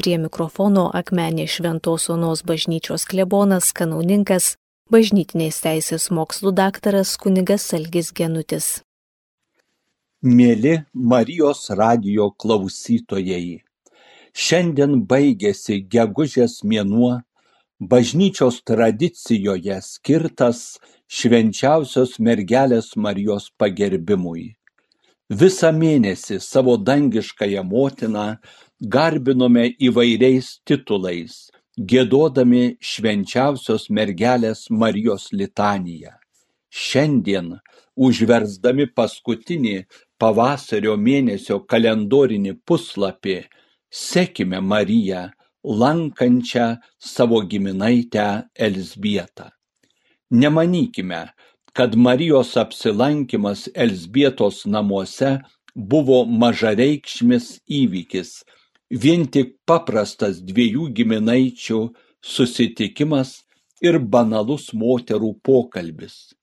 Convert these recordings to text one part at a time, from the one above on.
Prie mikrofono akmenė Šventos Onos bažnyčios klebonas, kanauninkas, bažnytinės teisės mokslų daktaras kunigas Salgis Genutis. Mėly Marijos radio klausytojai, šiandien baigėsi gegužės mėnuo, bažnyčios tradicijoje skirtas švenčiausios mergelės Marijos pagerbimui. Visą mėnesį savo dangiškąją motiną garbinome įvairiais titulais, gėdodami švenčiausios mergelės Marijos litaniją. Šiandien, užversdami paskutinį pavasario mėnesio kalendorinį puslapį, sekime Mariją, lankančią savo giminaitę Elsbietą. Nemanykime, kad Marijos apsilankimas Elsbietos namuose buvo mažareikšmis įvykis, vien tik paprastas dviejų giminaičių susitikimas ir banalus moterų pokalbis.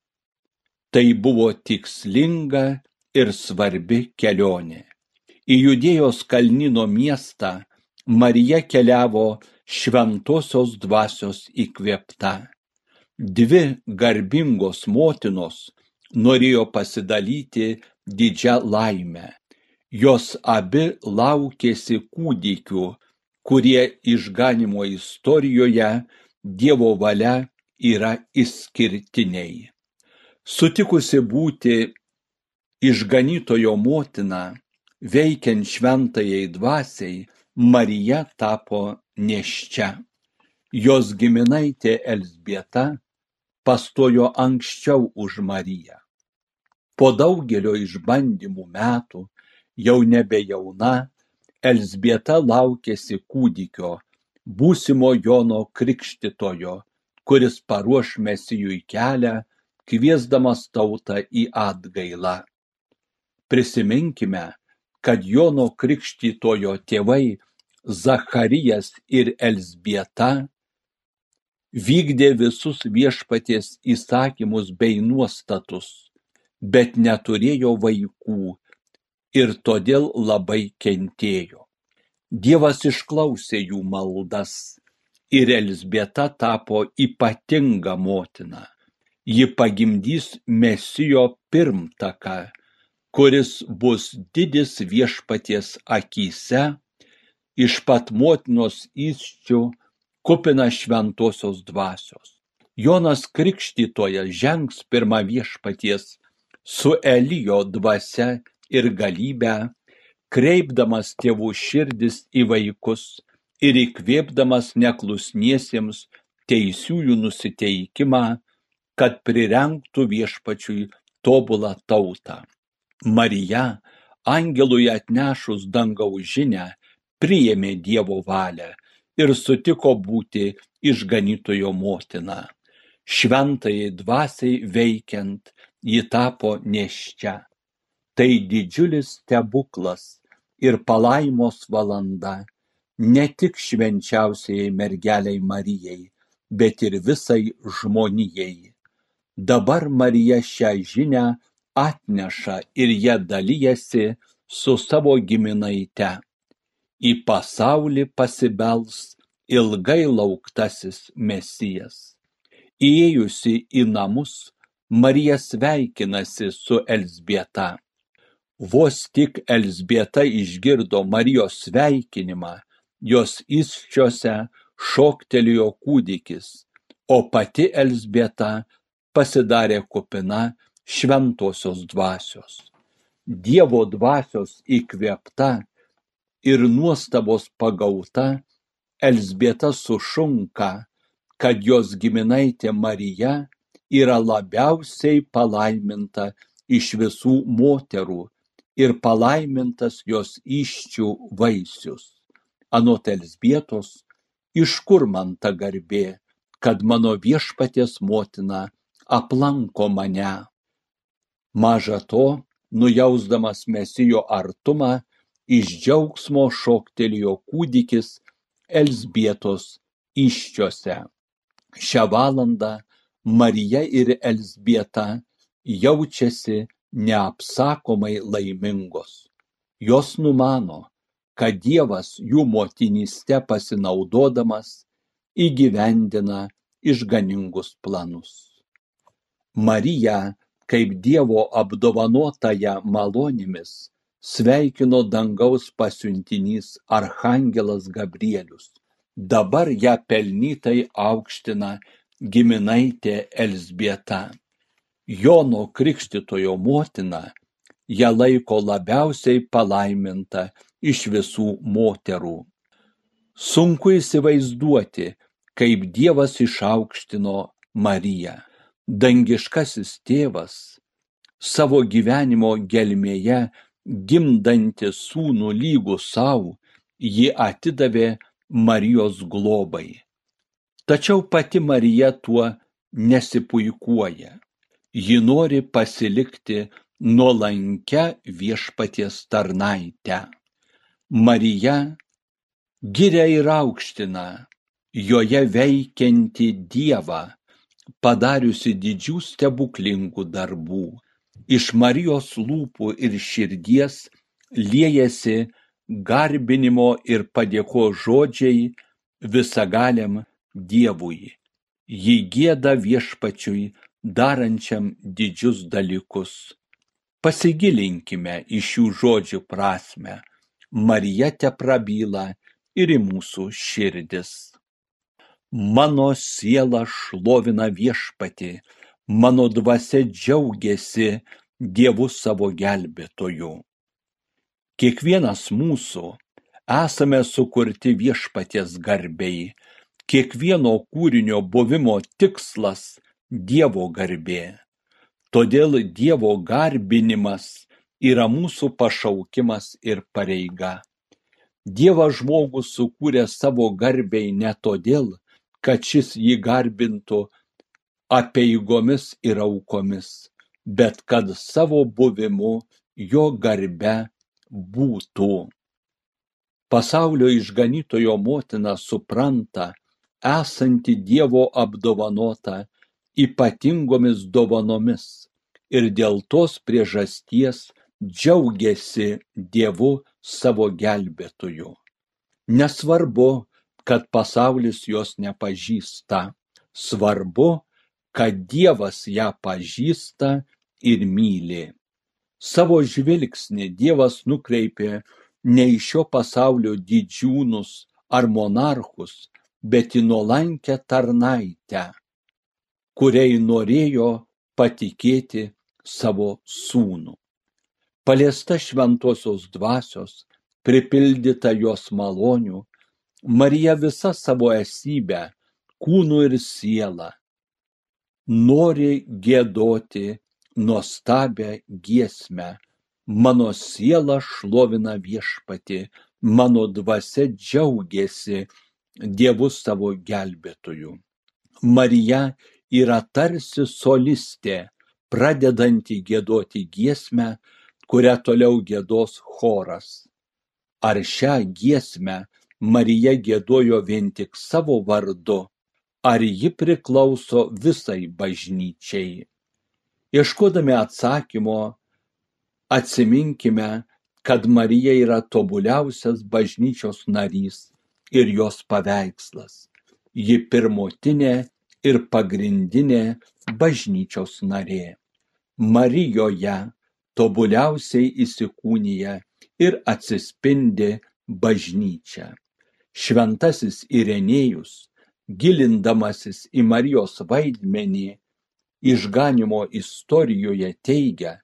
Tai buvo tikslinga ir svarbi kelionė. Į Judėjos kalnino miestą Marija keliavo šventosios dvasios įkvėpta. Dvi garbingos motinos norėjo pasidalyti didžią laimę. Jos abi laukėsi kūdikių, kurie išganimo istorijoje Dievo valia yra išskirtiniai. Sutikusi būti išganytojo motina, veikiant šventajai dvasiai, Marija tapo neščia. Jos giminaitė Elsbieta pastojo anksčiau už Mariją. Po daugelio išbandymų metų, jau nebe jauna, Elsbieta laukėsi kūdikio, būsimo Jono Krikštitojo, kuris paruoš mesijui kelią, kviesdamas tautą į atgailą. Prisiminkime, kad Jono Krikštytojo tėvai Zacharijas ir Elsbieta vykdė visus viešpaties įsakymus bei nuostatus, bet neturėjo vaikų ir todėl labai kentėjo. Dievas išklausė jų maldas ir Elsbieta tapo ypatinga motina. Ji pagimdys mesijo pirmtaką, kuris bus didis viešpaties akyse, iš pat motinos įsčių kupina šventosios dvasios. Jonas Krikštytojas žengs pirmą viešpaties su Elijo dvasia ir galybę, kreipdamas tėvų širdis į vaikus ir įkvėpdamas neklusniesiems teisiųjų nusiteikimą, kad prirengtų viešpačiui tobulą tautą. Marija, angelui atnešus dangaus žinę, priėmė Dievo valią ir sutiko būti išganytojo motina. Šventai dvasiai veikiant, ji tapo neščia. Tai didžiulis stebuklas ir palaimos valanda ne tik švenčiausiai mergeliai Marijai, bet ir visai žmonijai. Dabar Marija šią žinę atneša ir ja dalijasi su savo giminaite. Į pasaulį pasibels ilgai lauktasis mesijas. Įėjusi į namus, Marija sveikinasi su Elsbieta. Vos tik Elsbieta išgirdo Marijos sveikinimą, jos įsčiose šoktelėjo kūdikis, o pati Elsbieta pasidarė kupina šventosios dvasios. Dievo dvasios įkvėpta ir nuostabos pagauta, Elsbieta sušunka, kad jos giminaitė Marija yra labiausiai palaiminta iš visų moterų ir palaimintas jos iščių vaisius. Anot Elsbietos, iš kur man ta garbė, kad mano viešpaties motina aplanko mane. Maža to, nujausdamas mesijo artumą, iš džiaugsmo šoktelėjo kūdikis Elsbietos iščiose. Šią valandą Marija ir Elsbieta jaučiasi neapsakomai laimingos. Jos numano, kad Dievas jų motinystę pasinaudodamas įgyvendina išganingus planus. Marija, kaip Dievo apdovanotąją malonėmis, sveikino dangaus pasiuntinys archangelas Gabrielius. Dabar ją pelnytai aukština giminaitė Elsbieta. Jono Krikštitojo motina ją laiko labiausiai palaiminta iš visų moterų. Sunku įsivaizduoti, kaip Dievas išaukštino Mariją. Dangiškasis tėvas savo gyvenimo gelmėje gimdanti sūnų lygų savo, jį atidavė Marijos globai. Tačiau pati Marija tuo nesipuikuoja ji nori pasilikti nuolankia viešpaties tarnaite. Marija giria ir aukština joje veikianti Dievą, padariusi didžių stebuklingų darbų. Iš Marijos lūpų ir širdies liejasi garbinimo ir padėko žodžiai visagaliam Dievui. Ji gėda viešpačiui darančiam didžius dalykus. Pasigilinkime į šių žodžių prasme. Marija te prabyla ir į mūsų širdis. Mano siela šlovina viešpati, mano dvasia džiaugiasi Dievu savo gelbėtoju. Kiekvienas mūsų esame sukurti viešpaties garbei, kiekvieno kūrinio buvimo tikslas Dievo garbė. Todėl Dievo garbinimas yra mūsų pašaukimas ir pareiga. Dievas žmogų sukūrė savo garbiai ne todėl, kad šis jį garbintų apeigomis ir aukomis, bet kad savo buvimu jo garbe būtų. Pasaulio išganytojo motina supranta, esanti Dievo apdovanota ypatingomis dovanomis ir dėl tos priežasties džiaugiasi Dievu savo gelbėtoju. Nesvarbu, kad pasaulis jos nepažįsta, svarbu, kad Dievas ją pažįsta ir myli. Savo žvilgsnį Dievas nukreipė ne į šio pasaulio didžiūnus ar monarchus, bet į nuolankę tarnaitę, kuriai norėjo patikėti savo sūnų. Paliesta šventosios dvasios, pripildyta jos malonių, Marija visa savo esybę, kūnu ir siela, nori gėdoti nuostabę giesmę. Mano siela šlovina viešpati, mano dvasia džiaugiasi Dievu savo gelbėtoju. Marija yra tarsi solistė, pradedanti giedoti giesmę, kurią toliau gėdos choras. Ar šią giesmę Marija gėdojo vien tik savo vardu, ar ji priklauso visai bažnyčiai? Ieškodami atsakymo, atsiminkime, kad Marija yra tobuliausias bažnyčios narys ir jos paveikslas. Ji pirmutinė ir pagrindinė bažnyčios narė. Marijoje tobuliausiai įsikūnija ir atsispindi bažnyčia. Šventasis Irenėjus, gilindamasis į Marijos vaidmenį, išganimo istorijoje teigia,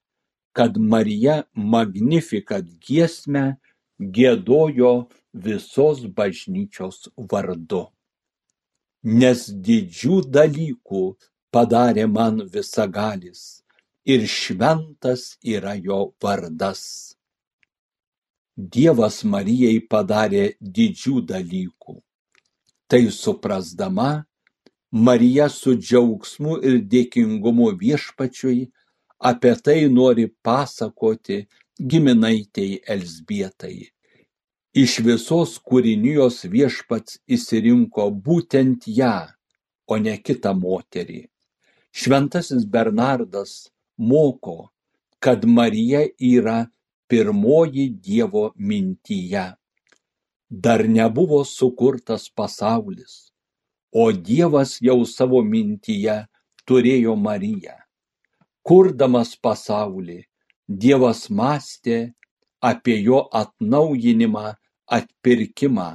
kad Marija Magnifikat giesmę gėdojo visos bažnyčios vardu nes didžių dalykų padarė man visagalis ir šventas yra jo vardas. Dievas Marijai padarė didžių dalykų. Tai suprasdama, Marija su džiaugsmu ir dėkingumu viešpačiui apie tai nori pasakoti giminaitei Elsbietai iš visos kūrinijos viešpats išsirinko būtent ją o ne kitą moterį šventasis bernardas moko kad marija yra pirmoji dievo mintyje dar nebuvo sukurtas pasaulis, o Dievas jau savo mintyje turėjo Mariją. Kurdamas pasaulį, Dievas mąstė apie jo atnaujinimą, atpirkimą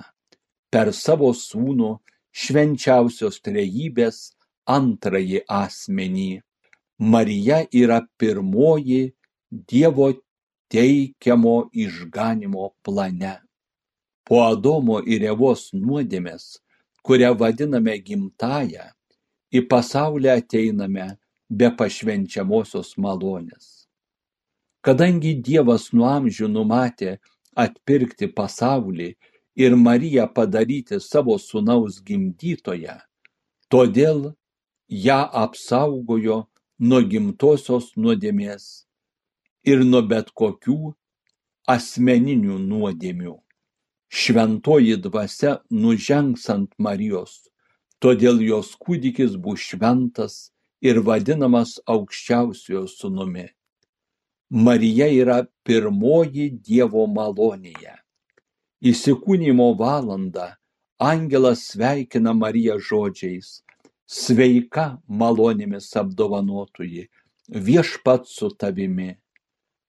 per savo sūnų švenčiausios trejybės antrąjį asmenį. Marija yra pirmoji Dievo teikiamo išganimo plane. Po Adomo ir Evos nuodėmės, kurią vadiname gimtają, į pasaulį ateiname be pašvenčiamosios malonės. Kadangi Dievas nuo amžių numatė atpirkti pasaulį ir Mariją padaryti savo sunaus gimdytoje, todėl ją apsaugojo nuo gimtosios nuodėmės ir nuo bet kokių asmeninių nuodėmių. Šventoji dvasia nužengs ant Marijos, todėl jos kūdikis bus šventas ir vadinamas aukščiausiojo sunumi. Marija yra pirmoji Dievo malonėje. Įsikūnymo valandą angelas sveikina Mariją žodžiais. Sveika malonėmis apdovanotuji, viešpat su tavimi.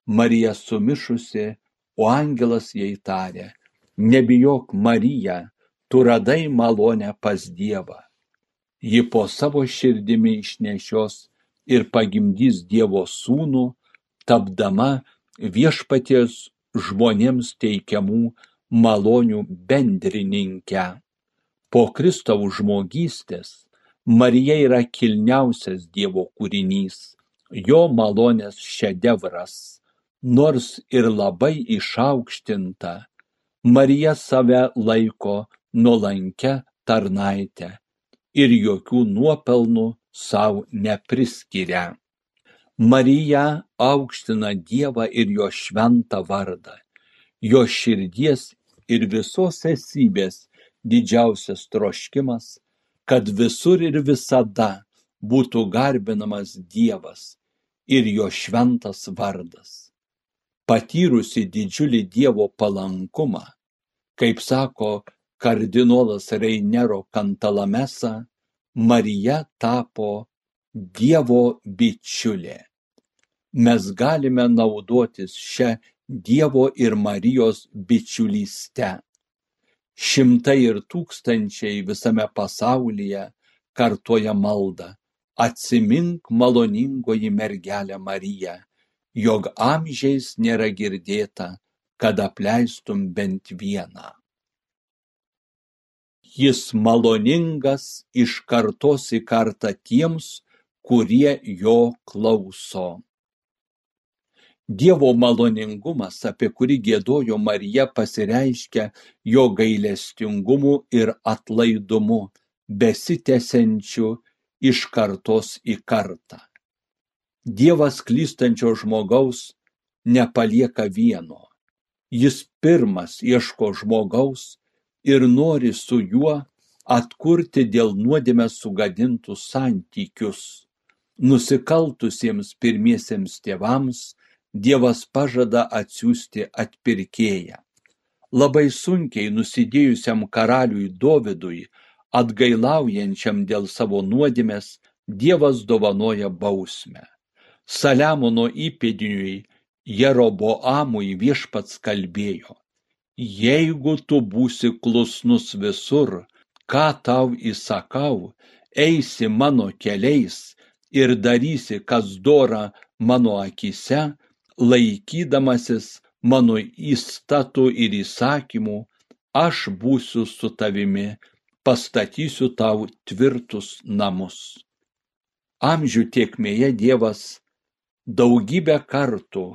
Marija sumišusi o angelas jai tarė nebijok marija tu radai malonę pas dievą. Ji po savo širdimi išnešios ir pagimdys dievo sūnų tapdama viešpaties žmonėms teikiamų malonių bendrininke po kristaus žmogystės marija yra kilniausias dievo kūrinys jo malonės šedevras nors ir labai išaukštinta. Marija save laiko nuolankia tarnaite ir jokių nuopelnų sau nepriskiria marija aukština dievą ir jo šventą vardą jo širdies ir visos esybės didžiausias troškimas kad visur ir visada būtų garbinamas dievas ir jo šventas vardas patyrusi didžiulį Dievo palankumą, kaip sako kardinolas Reinero Kantalamesa, Marija tapo Dievo bičiulė. Mes galime naudotis šią Dievo ir Marijos bičiulyste. Šimtai ir tūkstančiai visame pasaulyje kartoja maldą. Atsimink maloningoji mergelė Marija jog amžiais nėra girdėta, kad apleistum bent vieną. Jis maloningas iš kartos į kartą tiems, kurie jo klauso. Dievo maloningumas, apie kurį gėdojo Marija, pasireiškia jo gailestingumu ir atlaidumu, besitęsiančiu iš kartos į kartą. Dievas klystančio žmogaus nepalieka vieno. Jis pirmas ieško žmogaus ir nori su juo atkurti dėl nuodėmės sugadintus santykius nusikaltusiems pirmiesiems tėvams dievas pažada atsiųsti atpirkėją. Labai sunkiai nusidėjusiam karaliui dovydui atgailaujančiam dėl savo nuodėmės dievas dovanoja bausmę. Saliamono įpėdiniui Jeroboamui viešpats kalbėjo, jeigu tu būsi klusnus visur, ką tau įsakau, eisi mano keliais ir darysi, kas dora mano akise, laikydamasis mano įstatų ir įsakymų, aš būsiu su tavimi, pastatysiu tau tvirtus namus. Amžių tiekmėje Dievas daugybę kartų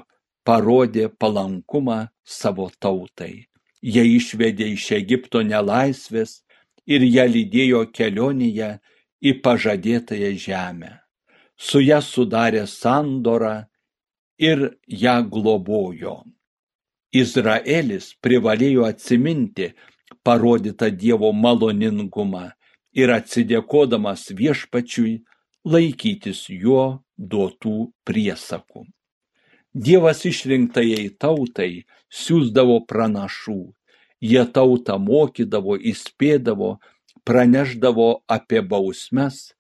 parodė palankumą savo tautai. Jie išvedė iš Egipto nelaisvės ir ją lydėjo kelionėje į pažadėtąją žemę. Su ją sudarė sandorą ir ją globojo. Izraelis privalėjo atsiminti parodytą Dievo maloningumą ir atsidėkodamas viešpačiui laikytis jo duotų priesakų. Dievas išrinktajai tautai siūsdavo pranašų Jie tautą mokydavo, įspėdavo, praneždavo apie bausmes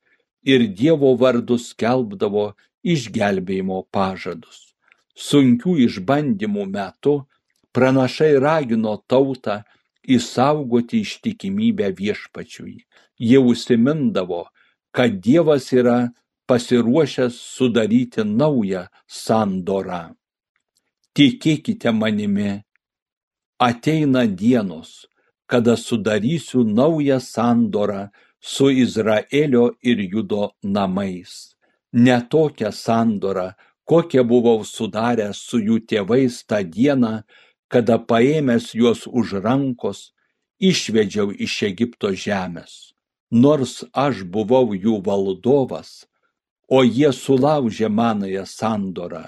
ir Dievo vardus skelbdavo išgelbėjimo pažadus. Sunkių išbandymų metu pranašai ragino tautą išsaugoti ištikimybę viešpačiui. Jie užsimindavo, kad Dievas yra pasiruošęs sudaryti naują sandorą. Tikėkite manimi, ateina dienos, kada sudarysiu naują sandorą su Izraelio ir Judo namais. Ne tokią sandorą, kokią buvau sudaręs su jų tėvais tą dieną, kada paėmęs juos už rankos, išvedžiau iš Egipto žemės. Nors aš buvau jų valdovas, o jie sulaužė manąją sandorą.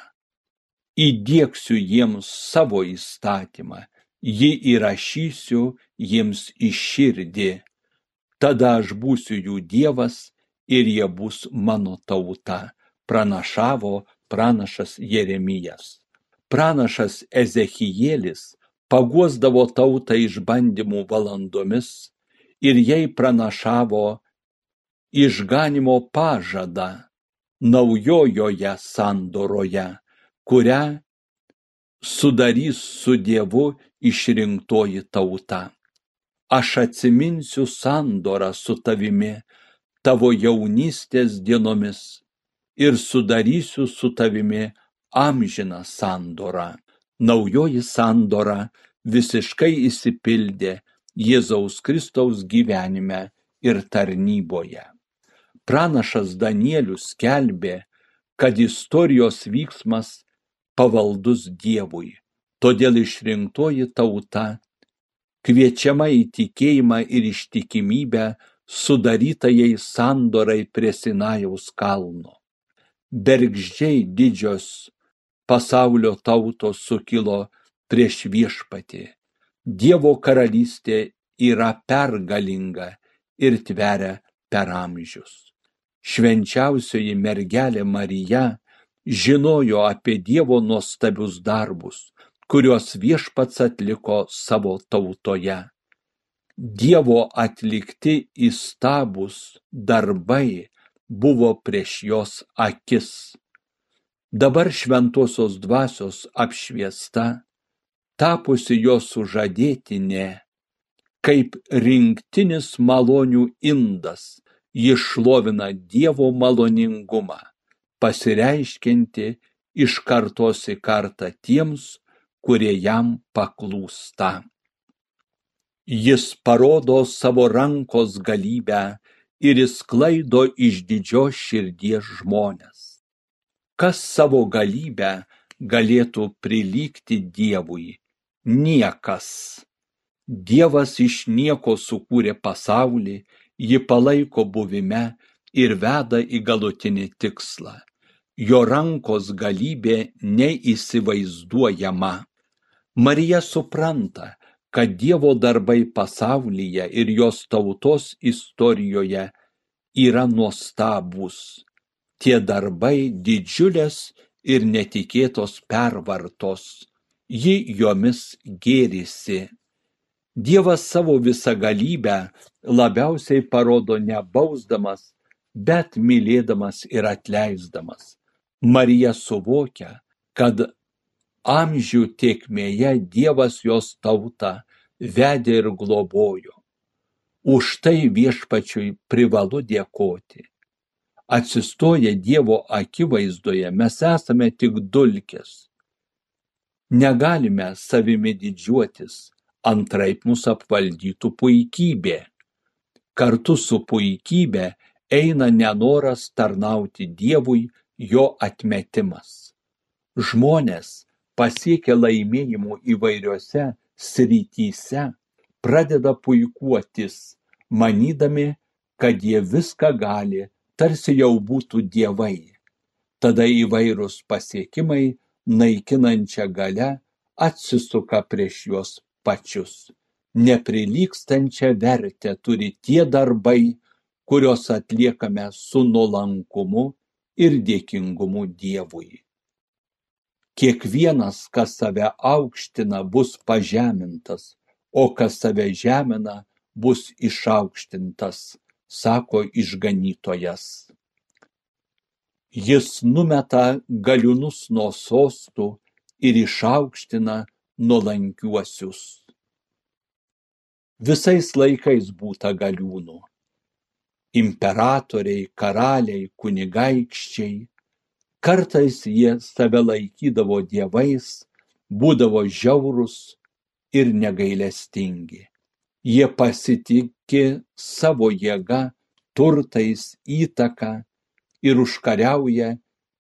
Įdėksiu jiems savo įstatymą, jį įrašysiu jiems į širdį. Tada aš būsiu jų dievas ir jie bus mano tauta, pranašavo pranašas Jeremijas. Pranašas Ezekijėlis paguosdavo tautą išbandymų valandomis ir jai pranašavo išganimo pažadą naujojoje sandoroje, kurią sudarys su Dievu išrinktoji tauta. Aš atsiminsiu sandorą su tavimi tavo jaunystės dienomis ir sudarysiu su tavimi amžiną sandorą. Naujoji sandora visiškai įsipildė Jėzaus Kristaus gyvenime ir tarnyboje pranašas Danielius skelbė, kad istorijos vyksmas pavaldus Dievui, todėl išrinktoji tauta kviečiama į tikėjimą ir ištikimybę sudarytajai sandorai prie Sinajaus kalno. Bergždžiai didžios pasaulio tautos sukilo prieš viešpatį. Dievo karalystė yra pergalinga ir tveria per amžius švenčiausioji mergelė Marija žinojo apie Dievo nuostabius darbus, kuriuos viešpats atliko savo tautoje. Dievo atlikti įstabus darbai buvo prieš jos akis. Dabar šventosios dvasios apšviesta, tapusi jos sužadėtinė, kaip rinktinis malonių indas, ji šlovina Dievo maloningumą, pasireiškinti iš kartos į kartą tiems, kurie jam paklūsta. Jis parodo savo rankos galybę ir įsklaido iš didžios širdies žmonės. Kas savo galybę galėtų prilygti Dievui? Niekas. Dievas iš nieko sukūrė pasaulį jį palaiko buvime ir veda į galutinį tikslą. Jo rankos galybė neįsivaizduojama. Marija supranta, kad Dievo darbai pasaulyje ir jos tautos istorijoje yra nuostabūs. Tie darbai didžiulės ir netikėtos pervartos. Ji jomis gėrisi. Dievas savo visagalybę labiausiai parodo ne bausdamas, bet mylėdamas ir atleisdamas. Marija suvokia, kad amžių tiekmėje Dievas jos tautą vedė ir globojo. Už tai viešpačiui privalu dėkoti. Atsistoję Dievo akivaizdoje mes esame tik dulkės. Negalime savimi didžiuotis, antraip mus apvaldytų puikybė. Kartu su puikybe eina nenoras tarnauti Dievui, jo atmetimas. Žmonės pasiekę laimėjimų įvairiose srityse pradeda puikuotis, manydami, kad jie viską gali, tarsi jau būtų dievai. Tada įvairūs pasiekimai naikinančia gale atsisuka prieš juos pačius. Neprilykstančią vertę turi tie darbai, kuriuos atliekame su nuolankumu ir dėkingumu Dievui. Kiekvienas, kas save aukština, bus pažemintas, o kas save žemina, bus išaukštintas, sako išganytojas. Jis numeta galiūnus nuo sostų ir išaukština nuolankiuosius. Visais laikais būta galiūnų. Imperatoriai, karaliai, kunigaikščiai. Kartais jie save laikydavo dievais, būdavo žiaurus ir negailestingi. Jie pasitikė savo jėga, turtais, įtaka ir užkariauja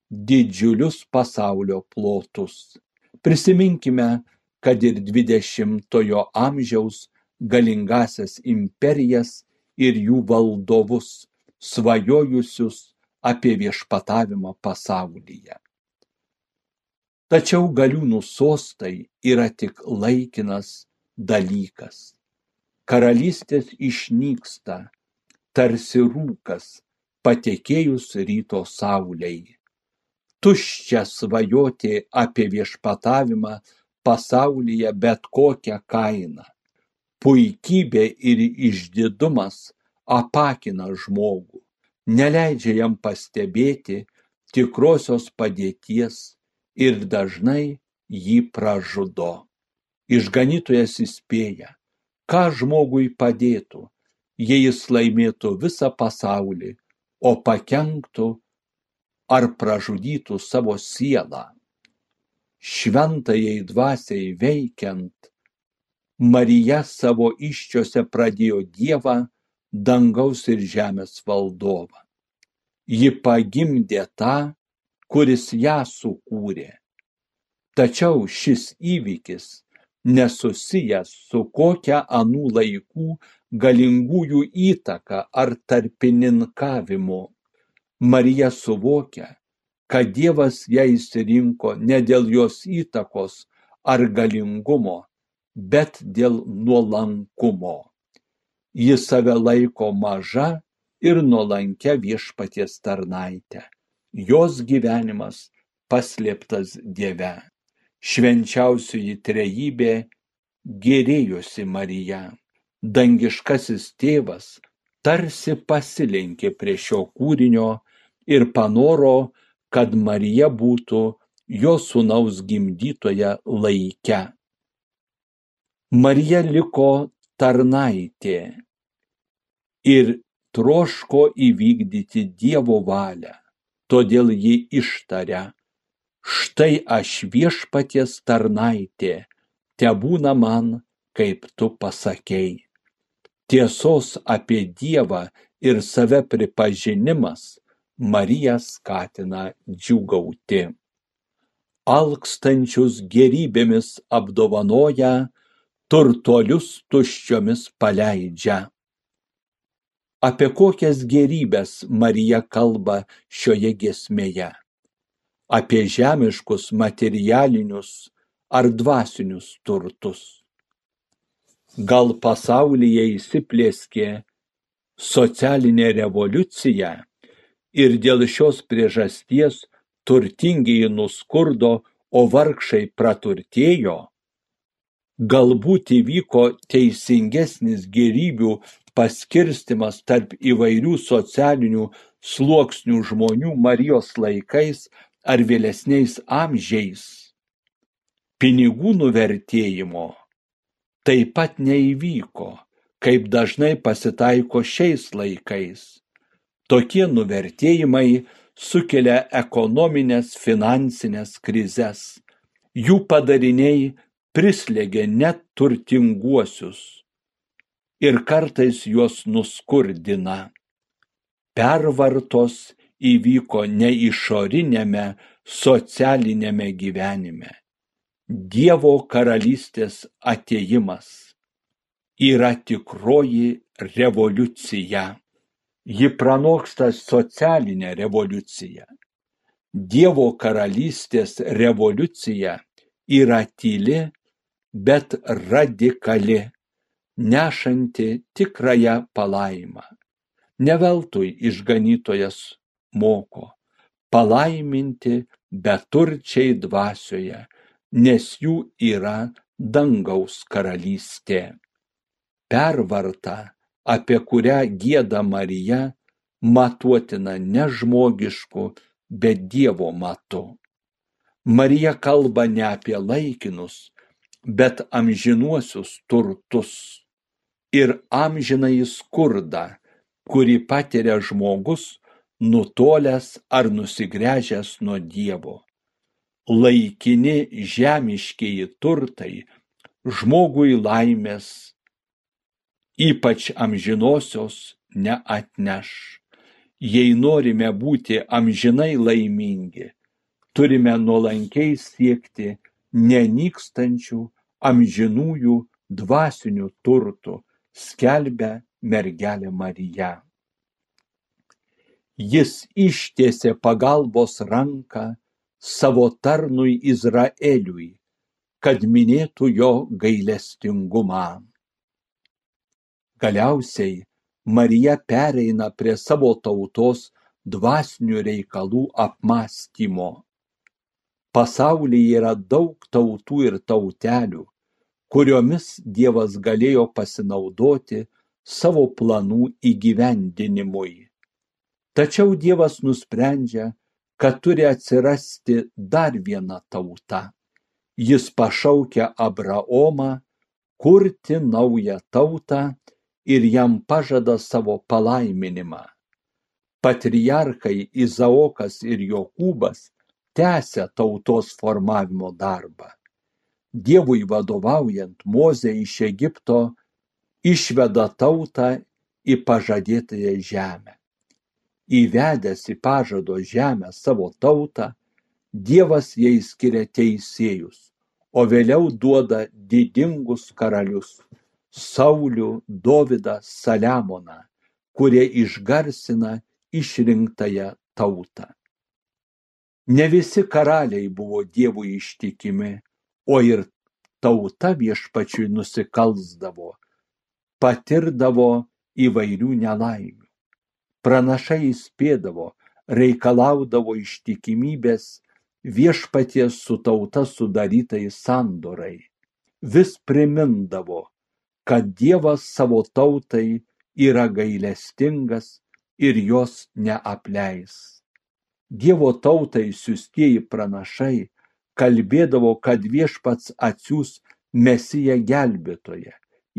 didžiulius pasaulio plotus. Prisiminkime, kad ir dvidešimtojo amžiaus galingasias imperijas ir jų valdovus, svajojusius apie viešpatavimą pasaulyje. Tačiau galiūnų sostai yra tik laikinas dalykas. Karalystės išnyksta, tarsi rūkas, patekėjus ryto sauliai. Tuščia svajoti apie viešpatavimą pasaulyje bet kokią kainą. Puikybė ir išdidumas apakina žmogų, neleidžia jam pastebėti tikrosios padėties ir dažnai jį pražudo. Išganytojas įspėja, ką žmogui padėtų, jei jis laimėtų visą pasaulį, o pakenktų ar pražudytų savo sielą. Šventajai dvasiai veikiant, Marija savo iščiose pradėjo Dievą, dangaus ir žemės valdovą. Ji pagimdė tą, kuris ją sukūrė. Tačiau šis įvykis nesusijęs su kokia anų laikų galingųjų įtaka ar tarpininkavimu. Marija suvokia, kad Dievas ją išsirinko ne dėl jos įtakos ar galingumo, bet dėl nuolankumo. Ji save laiko maža ir nuolankia viešpaties tarnaitė. Jos gyvenimas paslėptas Dieve. Švenčiausioji trejybė gerėjosi Marija. Dangiškasis tėvas tarsi pasilenkė prie šio kūrinio ir panoro, kad Marija būtų jo sūnaus gimdytoje laike. Marija liko tarnaitė ir troško įvykdyti Dievo valią, todėl ji ištaria, štai aš viešpaties tarnaitė, te būna man, kaip tu pasakei. Tiesos apie Dievą ir save pripažinimas Mariją skatina džiugauti. Alkstančius gerybėmis apdovanoja turtuolius tuščiomis paleidžia. Apie kokias gerybės Marija kalba šioje giesmėje? Apie žemiškus materialinius ar dvasinius turtus. Gal pasaulyje įsiplėskė socialinė revoliucija ir dėl šios priežasties turtingieji nuskurdo, o vargšai praturtėjo? galbūt įvyko teisingesnis gėrybių paskirstymas tarp įvairių socialinių sluoksnių žmonių Marijos laikais ar vėlesniais amžiais. Pinigų nuvertėjimo taip pat neįvyko, kaip dažnai pasitaiko šiais laikais. Tokie nuvertėjimai sukelia ekonominės finansinės krizes. Jų padariniai prislėgė net turtinguosius ir kartais juos nuskurdina. Pervartos įvyko ne išoriniame socialinėme gyvenime. Dievo karalystės ateimas yra tikroji revoliucija. Ji pranoksta socialinę revoliuciją. Dievo karalystės revoliucija yra tyli bet radikali, nešanti tikrąją palaimą. Neveltui išganytojas moko palaiminti beturčiai dvasioje, nes jų yra dangaus karalystė. Pervarta, apie kurią gėda Marija, matuotina ne žmogišku, bet Dievo matu. Marija kalba ne apie laikinus, bet amžinuosius turtus ir amžinai skurdą, kurį patiria žmogus nutolęs ar nusigręžęs nuo Dievo. Laikini žemiškieji turtai žmogui laimės, ypač amžinosios, neatneš. Jei norime būti amžinai laimingi, turime nuolankiai siekti nenykstančių amžinųjų dvasinių turtų, skelbia mergelė Marija. Jis ištiesė pagalbos ranką savo tarnui Izraeliui, kad minėtų jo gailestingumą. Galiausiai Marija pereina prie savo tautos dvasinių reikalų apmąstymo pasaulyje yra daug tautų ir tautelių, kuriomis Dievas galėjo pasinaudoti savo planų įgyvendinimui. Tačiau Dievas nusprendžia, kad turi atsirasti dar viena tauta. Jis pašaukia Abraomą kurti naują tautą ir jam pažada savo palaiminimą. Patriarchai Izaokas ir Jokūbas tęsia tautos formavimo darbą. Dievui vadovaujant Mozė iš Egipto išveda tautą į pažadėtąją žemę. Įvedęs į pažado žemę savo tautą, Dievas jai skiria teisėjus, o vėliau duoda didingus karalius - Saulių, Dovydą, Saliamoną, kurie išgarsina išrinktąją tautą. Ne visi karaliai buvo Dievui ištikimi, o ir tauta viešpačiui nusikalsdavo, patirdavo įvairių nelaimių. Pranašai įspėdavo, reikalaudavo ištikimybės viešpaties su tauta sudarytai sandorai. Vis primindavo, kad Dievas savo tautai yra gailestingas ir jos neapleis dievo tautai siųstieji pranašai kalbėdavo kad viešpats atsiųs mesiją gelbėtoją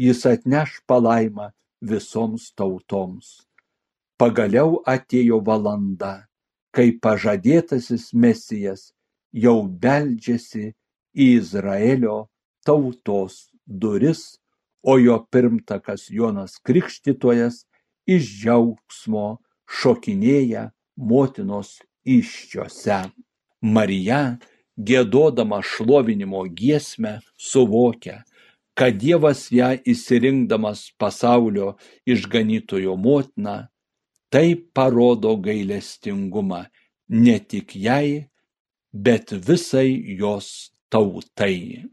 jis atneš palaimą visoms tautoms pagaliau atėjo valanda kai pažadėtasis mesijas jau beldžiasi į izraelio tautos duris o jo pirmtakas jonas krikštytojas iš džiaugsmo šokinėja motinos įsčiose. Marija, gėdodama šlovinimo giesmę, suvokia, kad Dievas ją įsirinkdamas pasaulio išganytojo motiną, taip parodo gailestingumą ne tik jai, bet visai jos tautai.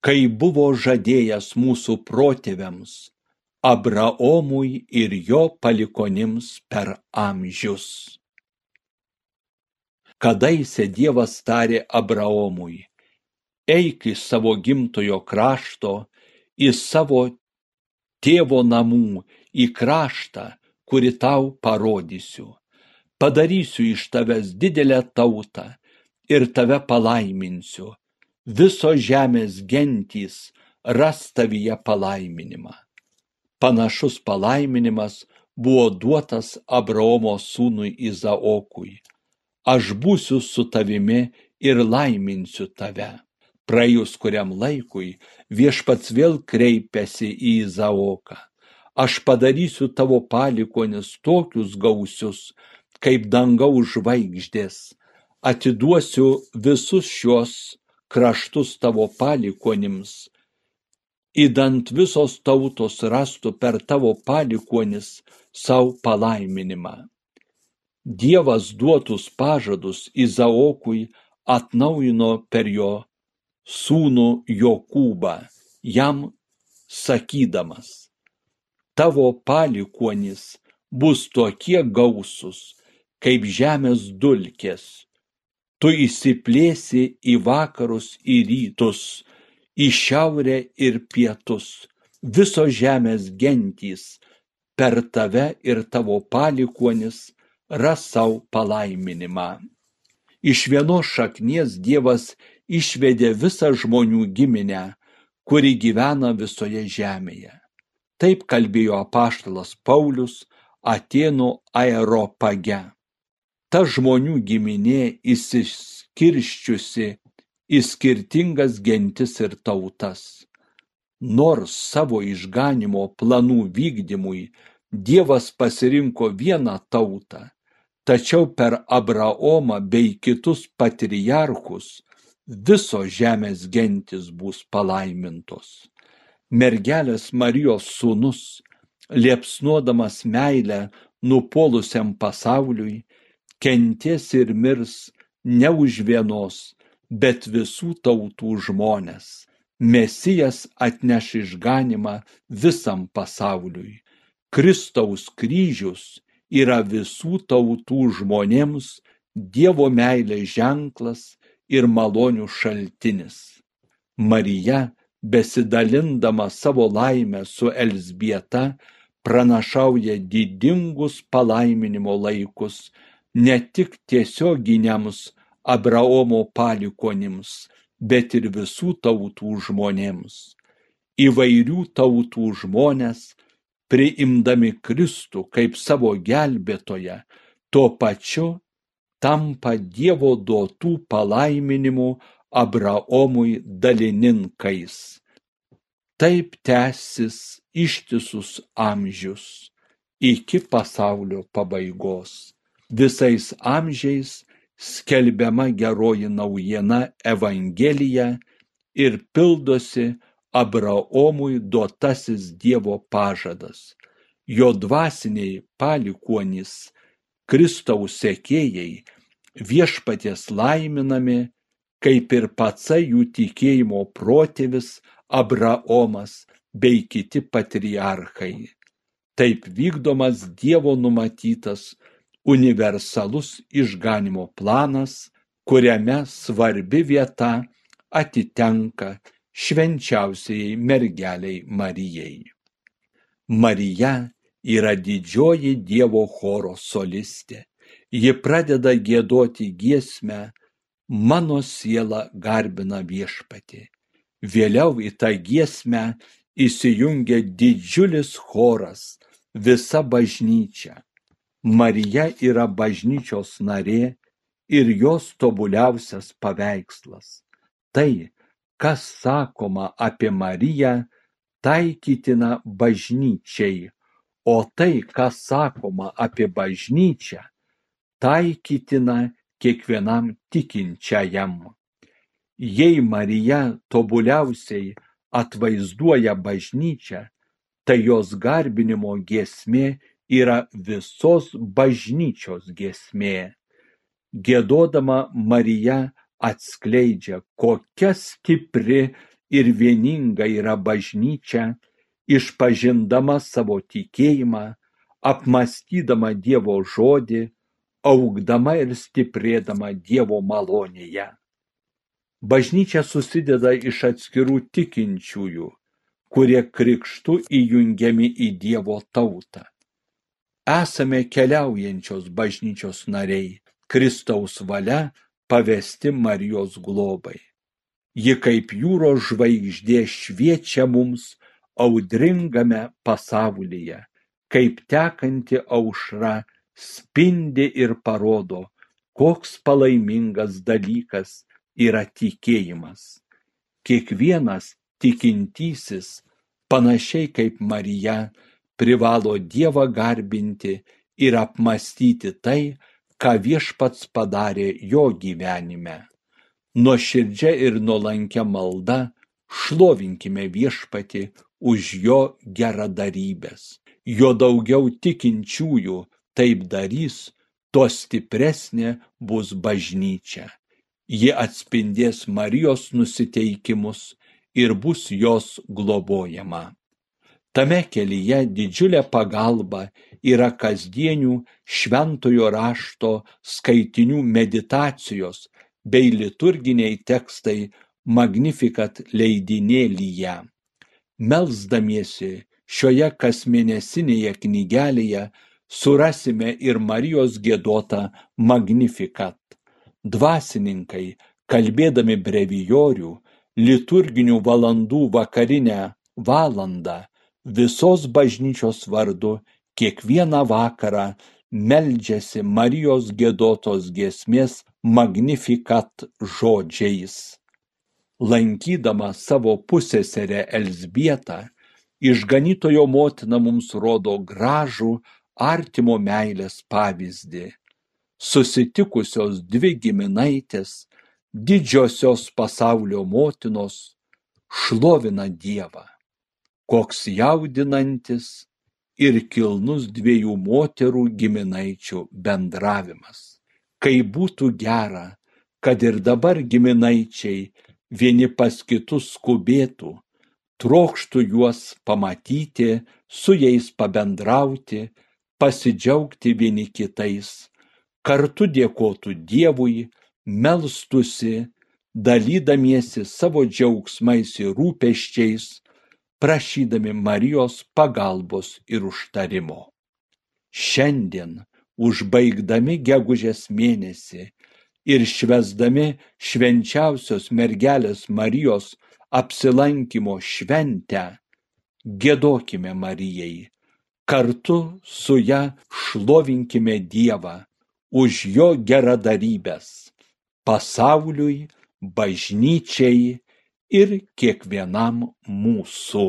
Kai buvo žadėjęs mūsų protėviams, Abraomui ir jo palikonims per amžius kadaise dievas tarė abraomui eik iš savo gimtojo krašto į savo tėvo namų į kraštą kurį tau parodysiu. Padarysiu iš tavęs didelę tautą ir tave palaiminsiu. Visos žemės gentys ras tavyje palaiminimą. Panašus palaiminimas buvo duotas abraomo sūnui izaokui aš būsiu su tavimi ir laiminsiu tave. Praėjus kuriam laikui viešpats vėl kreipiasi į Izaoką. Aš padarysiu tavo palikonis tokius gausius, kaip dangaus žvaigždės. Atiduosiu visus šios kraštus tavo palikonims. Įdant visos tautos rastų per tavo palikonis savo palaiminimą. Dievas duotus pažadus Izaokui atnaujino per jo sūnų Jokūbą, jam sakydamas, tavo palikuonys bus tokie gausus, kaip žemės dulkės, tu įsiplėsi į vakarus, į rytus, į šiaurę ir pietus, visos žemės gentys, per tave ir tavo palikuonis ras savo palaiminimą. Iš vienos šaknies Dievas išvedė visą žmonių giminę, kuri gyvena visoje žemėje. Taip kalbėjo apaštalas Paulius Atenų aeropage. Ta žmonių giminė įsiskirščiusi į skirtingas gentis ir tautas. Nors savo išganimo planų vykdymui Dievas pasirinko vieną tautą, tačiau per Abraomą bei kitus patriarchus visos žemės gentis bus palaimintos mergelės Marijos sūnus, liepsnuodamas meilę nupolusiam pasauliui, kenties ir mirs ne už vienos, bet visų tautų žmonės. Mesijas atneš išganimą visam pasauliui. Kristaus kryžius yra visų tautų žmonėms Dievo meilės ženklas ir malonių šaltinis. Marija besidalindama savo laimę su Elsbieta, pranašauja didingus palaiminimo laikus ne tik tiesioginiams Abraomo palikonims, bet ir visų tautų žmonėms. Įvairių tautų žmonės, priimdami Kristų kaip savo gelbėtoją, tuo pačiu tampa Dievo duotų palaiminimų Abraomui dalininkais. Taip tęsis ištisus amžius iki pasaulio pabaigos. Visais amžiais skelbiama geroji naujiena Evangelija ir pildosi Abraomui duotasis Dievo pažadas. Jo dvasiniai palikuonys, Kristaus sekėjai, viešpaties laiminami kaip ir patsai jų tikėjimo protėvis Abraomas bei kiti patriarchai. Taip vykdomas Dievo numatytas universalus išganimo planas, kuriame svarbi vieta atitenka švenčiausiai mergeliai Marijai. Marija yra didžioji Dievo choro solistė. Ji pradeda gėdoti giesmę mano siela garbina viešpatį. Vėliau į tą giesmę įsijungia didžiulis choras, visa bažnyčia. Marija yra bažnyčios narė ir jos tobuliausias paveikslas. Tai, kas sakoma apie Mariją, taikytina bažnyčiai, o tai, kas sakoma apie bažnyčią, taikytina kiekvienam tikinčiajam. Jei Marija tobuliausiai atvaizduoja bažnyčią, tai jos garbinimo giesmė yra visos bažnyčios giesmė. Gėdodama Marija atskleidžia, kokia stipri ir vieninga yra bažnyčia, išpažindama savo tikėjimą, apmastydama Dievo žodį, augdama ir stiprėdama Dievo malonėje. Bažnyčia susideda iš atskirų tikinčiųjų, kurie krikštų įjungiami į Dievo tautą. Esame keliaujančios bažnyčios nariai, Kristaus valia pavesti Marijos globai. Ji kaip jūros žvaigždė šviečia mums audringame pasaulyje, kaip tekanti aušra spindi ir parodo, koks palaimingas dalykas yra tikėjimas. Kiekvienas tikintysis, panašiai kaip Marija, privalo Dievą garbinti ir apmastyti tai, ką viešpats padarė jo gyvenime. Nuoširdžia ir nuolankia malda šlovinkime viešpati už jo geradarybės. Jo daugiau tikinčiųjų taip darys, tuo stipresnė bus bažnyčia. Ji atspindės Marijos nusiteikimus ir bus jos globojama. Tame kelyje didžiulė pagalba yra kasdienių šventojo rašto skaitinių meditacijos bei liturginiai tekstai Magnificat leidinėlyje. Melsdamiesi šioje kasmėnesinėje knygelėje surasime ir Marijos gėdotą Magnificat. Dvasininkai, kalbėdami brevijorių, liturginių valandų vakarinę valandą visos bažnyčios vardu kiekvieną vakarą meldžiasi Marijos gėdotos giesmės Magnificat žodžiais. Lankydama savo pusėserę Elsbietą, išganytojo motina mums rodo gražų artimo meilės pavyzdį. Susitikusios dvi giminaitės, didžiosios pasaulio motinos, šlovina Dievą. Koks jaudinantis ir kilnus dviejų moterų giminaičių bendravimas. Kai būtų gera, kad ir dabar giminaičiai vieni pas kitus skubėtų, trokštų juos pamatyti, su jais pabendrauti, pasidžiaugti vieni kitais, kartu dėkotų Dievui, melstusi, dalydamiesi savo džiaugsmais ir rūpeščiais, prašydami Marijos pagalbos ir užtarimo. Šiandien, užbaigdami gegužės mėnesį ir švesdami švenčiausios mergelės Marijos apsilankimo šventę, gėdokime Marijai, kartu su ją šlovinkime Dievą už jo geradarybės pasauliui, bažnyčiai ir kiekvienam mūsų.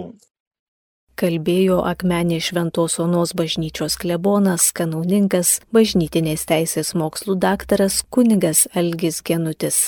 Kalbėjo Akmenė Šventos Onos bažnyčios klebonas, kanauninkas, bažnytinės teisės mokslų daktaras kunigas Elgis Genutis.